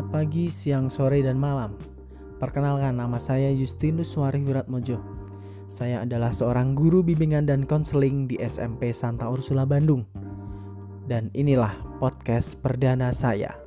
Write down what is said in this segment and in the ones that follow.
Selamat pagi, siang, sore, dan malam. Perkenalkan, nama saya Justinus Suari Wiratmojo. Saya adalah seorang guru bimbingan dan konseling di SMP Santa Ursula Bandung. Dan inilah podcast perdana saya.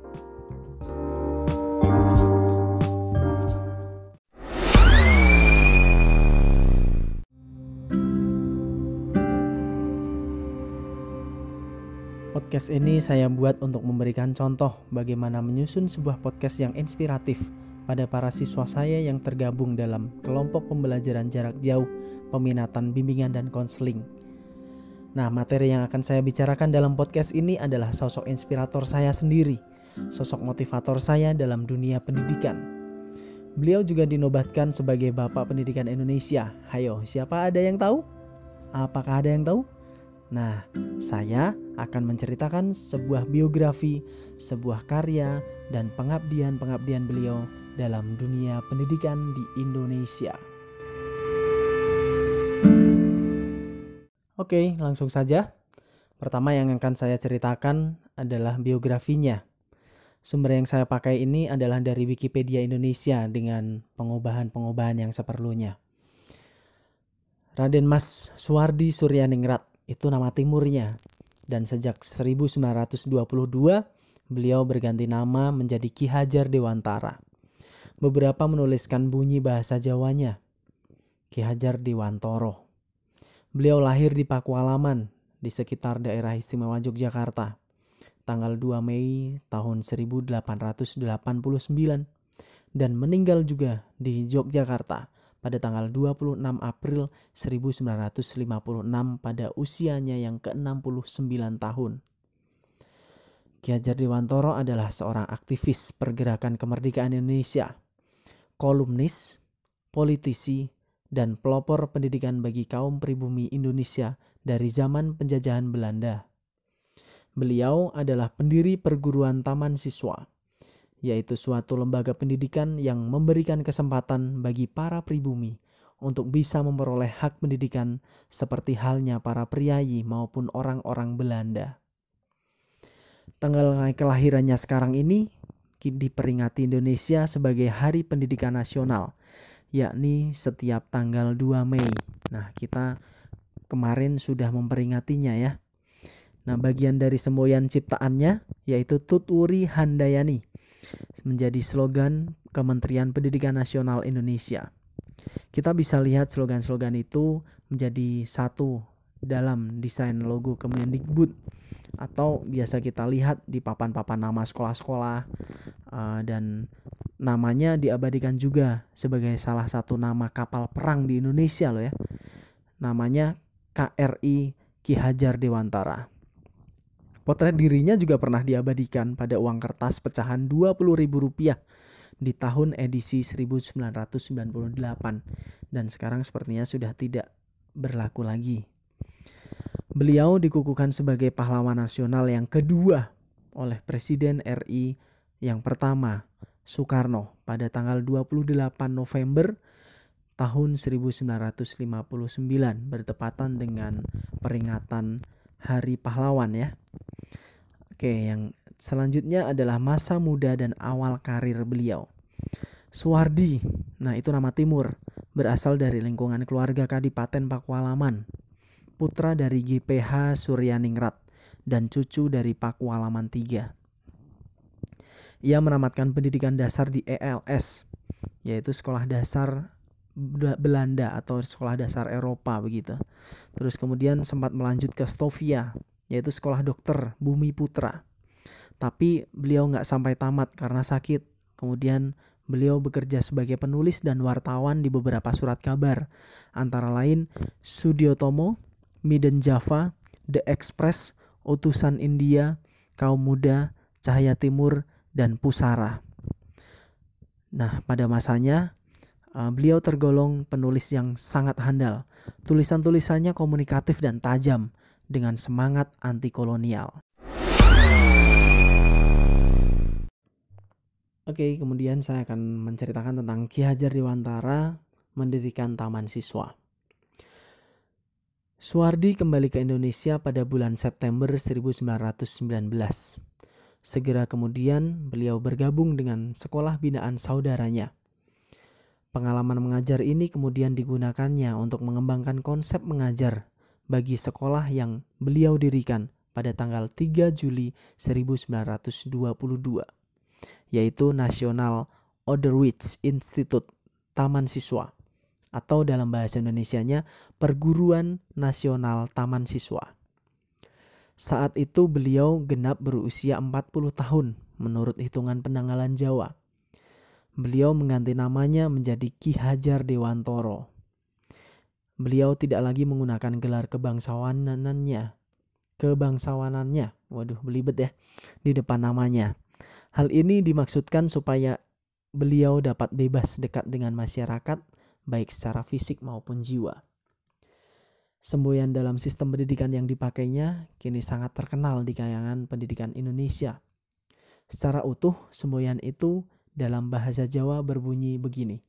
Podcast ini saya buat untuk memberikan contoh bagaimana menyusun sebuah podcast yang inspiratif pada para siswa saya yang tergabung dalam kelompok pembelajaran jarak jauh, peminatan bimbingan dan konseling. Nah, materi yang akan saya bicarakan dalam podcast ini adalah sosok inspirator saya sendiri, sosok motivator saya dalam dunia pendidikan. Beliau juga dinobatkan sebagai Bapak Pendidikan Indonesia. Hayo, siapa ada yang tahu? Apakah ada yang tahu? Nah, saya akan menceritakan sebuah biografi, sebuah karya, dan pengabdian-pengabdian beliau dalam dunia pendidikan di Indonesia. Oke, langsung saja. Pertama yang akan saya ceritakan adalah biografinya. Sumber yang saya pakai ini adalah dari Wikipedia Indonesia dengan pengubahan-pengubahan yang seperlunya. Raden Mas Suwardi Suryaningrat itu nama timurnya. Dan sejak 1922 beliau berganti nama menjadi Ki Hajar Dewantara. Beberapa menuliskan bunyi bahasa Jawanya. Ki Hajar Dewantoro. Beliau lahir di Pakualaman di sekitar daerah istimewa Yogyakarta tanggal 2 Mei tahun 1889 dan meninggal juga di Yogyakarta pada tanggal 26 April 1956 pada usianya yang ke-69 tahun. Ki Hajar Dewantoro adalah seorang aktivis pergerakan kemerdekaan Indonesia, kolumnis, politisi, dan pelopor pendidikan bagi kaum pribumi Indonesia dari zaman penjajahan Belanda. Beliau adalah pendiri perguruan taman siswa yaitu suatu lembaga pendidikan yang memberikan kesempatan bagi para pribumi untuk bisa memperoleh hak pendidikan seperti halnya para priayi maupun orang-orang Belanda. Tanggal kelahirannya sekarang ini diperingati Indonesia sebagai Hari Pendidikan Nasional, yakni setiap tanggal 2 Mei. Nah, kita kemarin sudah memperingatinya ya. Nah, bagian dari semboyan ciptaannya yaitu Tuturi Handayani menjadi slogan Kementerian Pendidikan Nasional Indonesia. Kita bisa lihat slogan-slogan itu menjadi satu dalam desain logo Kemendikbud atau biasa kita lihat di papan-papan nama sekolah-sekolah uh, dan namanya diabadikan juga sebagai salah satu nama kapal perang di Indonesia loh ya. Namanya KRI Ki Hajar Dewantara. Potret dirinya juga pernah diabadikan pada uang kertas pecahan Rp20.000 di tahun edisi 1998 dan sekarang sepertinya sudah tidak berlaku lagi. Beliau dikukuhkan sebagai pahlawan nasional yang kedua oleh Presiden RI yang pertama, Soekarno, pada tanggal 28 November tahun 1959 bertepatan dengan peringatan Hari Pahlawan ya. Oke, yang selanjutnya adalah masa muda dan awal karir beliau. Suwardi, nah itu nama timur, berasal dari lingkungan keluarga Kadipaten Pakualaman. Putra dari GPH Suryaningrat dan cucu dari Pakualaman III. Ia menamatkan pendidikan dasar di ELS, yaitu sekolah dasar Belanda atau sekolah dasar Eropa begitu. Terus kemudian sempat melanjut ke Stovia yaitu sekolah dokter Bumi Putra. Tapi beliau nggak sampai tamat karena sakit. Kemudian beliau bekerja sebagai penulis dan wartawan di beberapa surat kabar, antara lain Sudiotomo, Miden Java, The Express, Utusan India, Kaum Muda, Cahaya Timur, dan Pusara. Nah, pada masanya uh, beliau tergolong penulis yang sangat handal. Tulisan-tulisannya komunikatif dan tajam dengan semangat anti kolonial. Oke, kemudian saya akan menceritakan tentang Ki Hajar Dewantara mendirikan Taman Siswa. Suwardi kembali ke Indonesia pada bulan September 1919. Segera kemudian beliau bergabung dengan sekolah binaan saudaranya. Pengalaman mengajar ini kemudian digunakannya untuk mengembangkan konsep mengajar bagi sekolah yang beliau dirikan pada tanggal 3 Juli 1922, yaitu National Oderwich Institute Taman Siswa atau dalam bahasa Indonesianya Perguruan Nasional Taman Siswa. Saat itu beliau genap berusia 40 tahun menurut hitungan penanggalan Jawa. Beliau mengganti namanya menjadi Ki Hajar Dewantoro. Beliau tidak lagi menggunakan gelar kebangsawanannya, kebangsawanannya, waduh belibet ya, di depan namanya. Hal ini dimaksudkan supaya beliau dapat bebas dekat dengan masyarakat baik secara fisik maupun jiwa. Semboyan dalam sistem pendidikan yang dipakainya kini sangat terkenal di kayangan pendidikan Indonesia. Secara utuh, semboyan itu dalam bahasa Jawa berbunyi begini.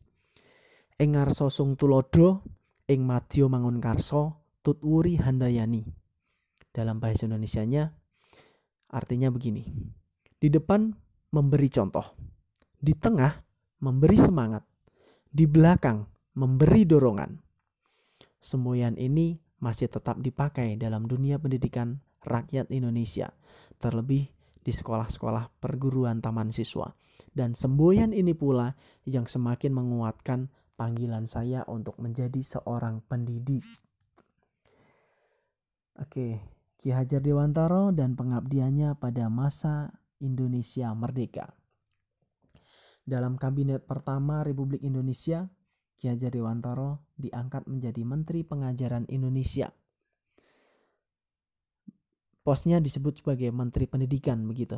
Engar sosung tulodo, ing madyo mangun karso, tutwuri handayani. Dalam bahasa Indonesianya artinya begini. Di depan memberi contoh, di tengah memberi semangat, di belakang memberi dorongan. Semboyan ini masih tetap dipakai dalam dunia pendidikan rakyat Indonesia, terlebih di sekolah-sekolah perguruan taman siswa. Dan semboyan ini pula yang semakin menguatkan panggilan saya untuk menjadi seorang pendidik. Oke, Ki Hajar Dewantara dan pengabdiannya pada masa Indonesia merdeka. Dalam kabinet pertama Republik Indonesia, Ki Hajar Dewantara diangkat menjadi Menteri Pengajaran Indonesia. Posnya disebut sebagai Menteri Pendidikan begitu.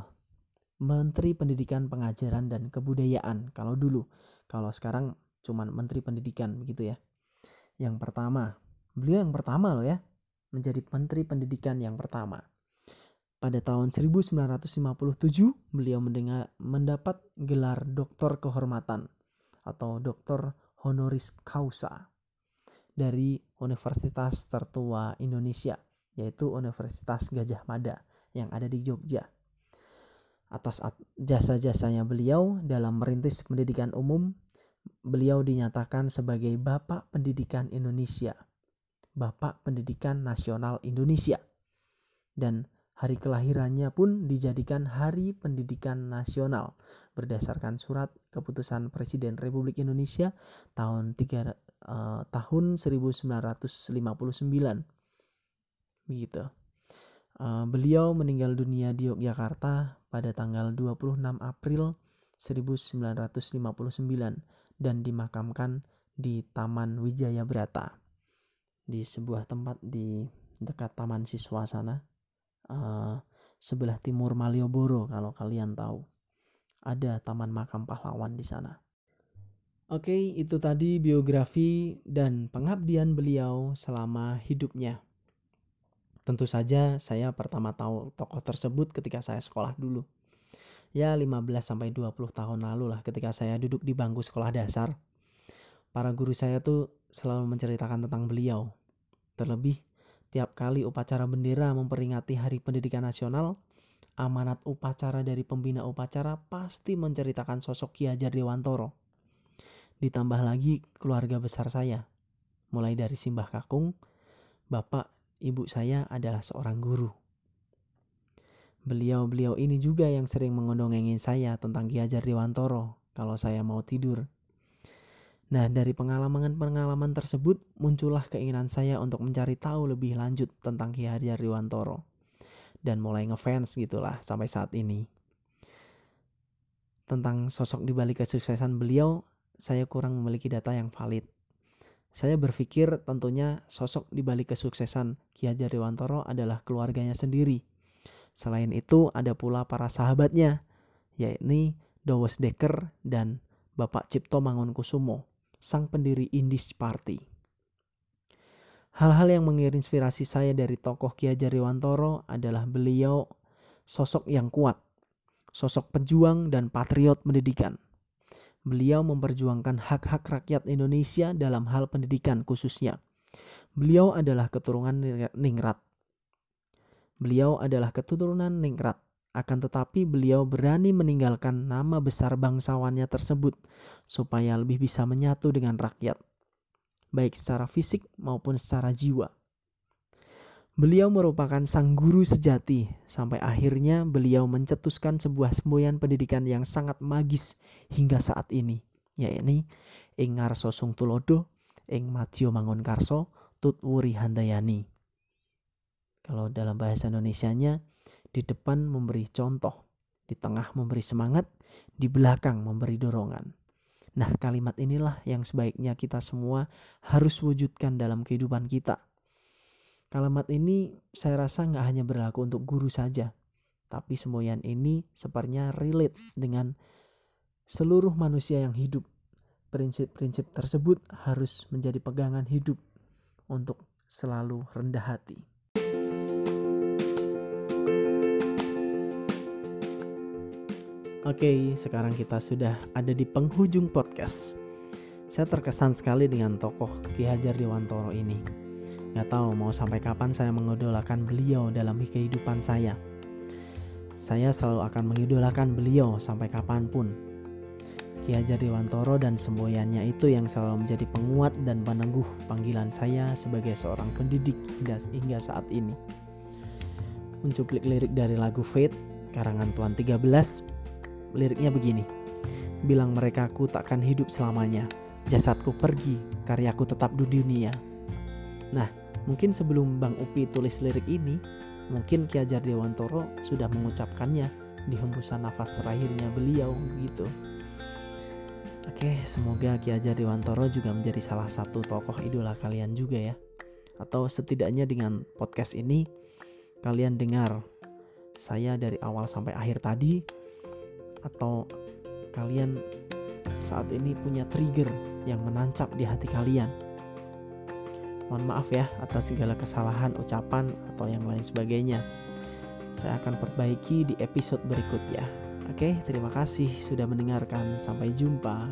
Menteri Pendidikan Pengajaran dan Kebudayaan kalau dulu. Kalau sekarang cuman Menteri Pendidikan begitu ya. Yang pertama, beliau yang pertama loh ya, menjadi Menteri Pendidikan yang pertama. Pada tahun 1957, beliau mendengar, mendapat gelar Doktor Kehormatan atau Doktor honoris causa dari universitas tertua Indonesia, yaitu Universitas Gajah Mada yang ada di Jogja. Atas jasa-jasanya beliau dalam merintis pendidikan umum, beliau dinyatakan sebagai Bapak Pendidikan Indonesia, Bapak Pendidikan Nasional Indonesia. Dan hari kelahirannya pun dijadikan Hari Pendidikan Nasional berdasarkan surat keputusan Presiden Republik Indonesia tahun 3 uh, eh, tahun 1959. Begitu. Uh, beliau meninggal dunia di Yogyakarta pada tanggal 26 April 1959 dan dimakamkan di Taman Wijaya Brata di sebuah tempat di dekat Taman Siswa sana uh, sebelah timur Malioboro kalau kalian tahu ada taman makam pahlawan di sana. Oke, itu tadi biografi dan pengabdian beliau selama hidupnya. Tentu saja saya pertama tahu tokoh tersebut ketika saya sekolah dulu. Ya 15 sampai 20 tahun lalu lah ketika saya duduk di bangku sekolah dasar. Para guru saya tuh selalu menceritakan tentang beliau. Terlebih tiap kali upacara bendera memperingati Hari Pendidikan Nasional, amanat upacara dari pembina upacara pasti menceritakan sosok Ki Hajar Dewantoro. Ditambah lagi keluarga besar saya, mulai dari Simbah Kakung, bapak, ibu saya adalah seorang guru. Beliau-beliau ini juga yang sering mengondongengin saya tentang Ki Hajar Dewantoro kalau saya mau tidur. Nah, dari pengalaman-pengalaman tersebut muncullah keinginan saya untuk mencari tahu lebih lanjut tentang Ki Hajar Dewantoro dan mulai ngefans gitulah sampai saat ini. Tentang sosok di balik kesuksesan beliau, saya kurang memiliki data yang valid. Saya berpikir tentunya sosok di balik kesuksesan Ki Hajar Dewantoro adalah keluarganya sendiri. Selain itu ada pula para sahabatnya, yakni Dowes Dekker dan Bapak Cipto Mangunkusumo, sang pendiri Indis Party. Hal-hal yang menginspirasi saya dari tokoh Ki Hajar Dewantoro adalah beliau sosok yang kuat, sosok pejuang dan patriot pendidikan. Beliau memperjuangkan hak-hak rakyat Indonesia dalam hal pendidikan khususnya. Beliau adalah keturunan Ningrat. Beliau adalah keturunan Ningrat Akan tetapi beliau berani meninggalkan nama besar bangsawannya tersebut supaya lebih bisa menyatu dengan rakyat, baik secara fisik maupun secara jiwa. Beliau merupakan sang guru sejati sampai akhirnya beliau mencetuskan sebuah semboyan pendidikan yang sangat magis hingga saat ini, yakni ing ngarso sung tulodo, ing matio mangun karso, tutwuri handayani. Kalau dalam bahasa Indonesianya, di depan memberi contoh, di tengah memberi semangat, di belakang memberi dorongan. Nah, kalimat inilah yang sebaiknya kita semua harus wujudkan dalam kehidupan kita Kalimat ini saya rasa nggak hanya berlaku untuk guru saja, tapi semboyan ini sepertinya relate dengan seluruh manusia yang hidup. Prinsip-prinsip tersebut harus menjadi pegangan hidup untuk selalu rendah hati. Oke, sekarang kita sudah ada di penghujung podcast. Saya terkesan sekali dengan tokoh Ki Hajar Dewantoro ini Gak tahu mau sampai kapan saya mengidolakan beliau dalam kehidupan saya. Saya selalu akan mengidolakan beliau sampai kapan pun. Ki Hajar Dewantoro dan semboyannya itu yang selalu menjadi penguat dan penangguh panggilan saya sebagai seorang pendidik hingga, hingga saat ini. Mencuplik lirik dari lagu Fate, karangan Tuan 13, liriknya begini. Bilang mereka ku takkan hidup selamanya, jasadku pergi, karyaku tetap di dunia. Nah, Mungkin sebelum Bang Upi tulis lirik ini, mungkin Ki Hajar Dewantoro sudah mengucapkannya di hembusan nafas terakhirnya beliau gitu. Oke, semoga Ki Hajar Dewantoro juga menjadi salah satu tokoh idola kalian juga ya. Atau setidaknya dengan podcast ini kalian dengar saya dari awal sampai akhir tadi atau kalian saat ini punya trigger yang menancap di hati kalian Mohon maaf ya atas segala kesalahan ucapan atau yang lain sebagainya. Saya akan perbaiki di episode berikutnya. Oke, terima kasih sudah mendengarkan. Sampai jumpa.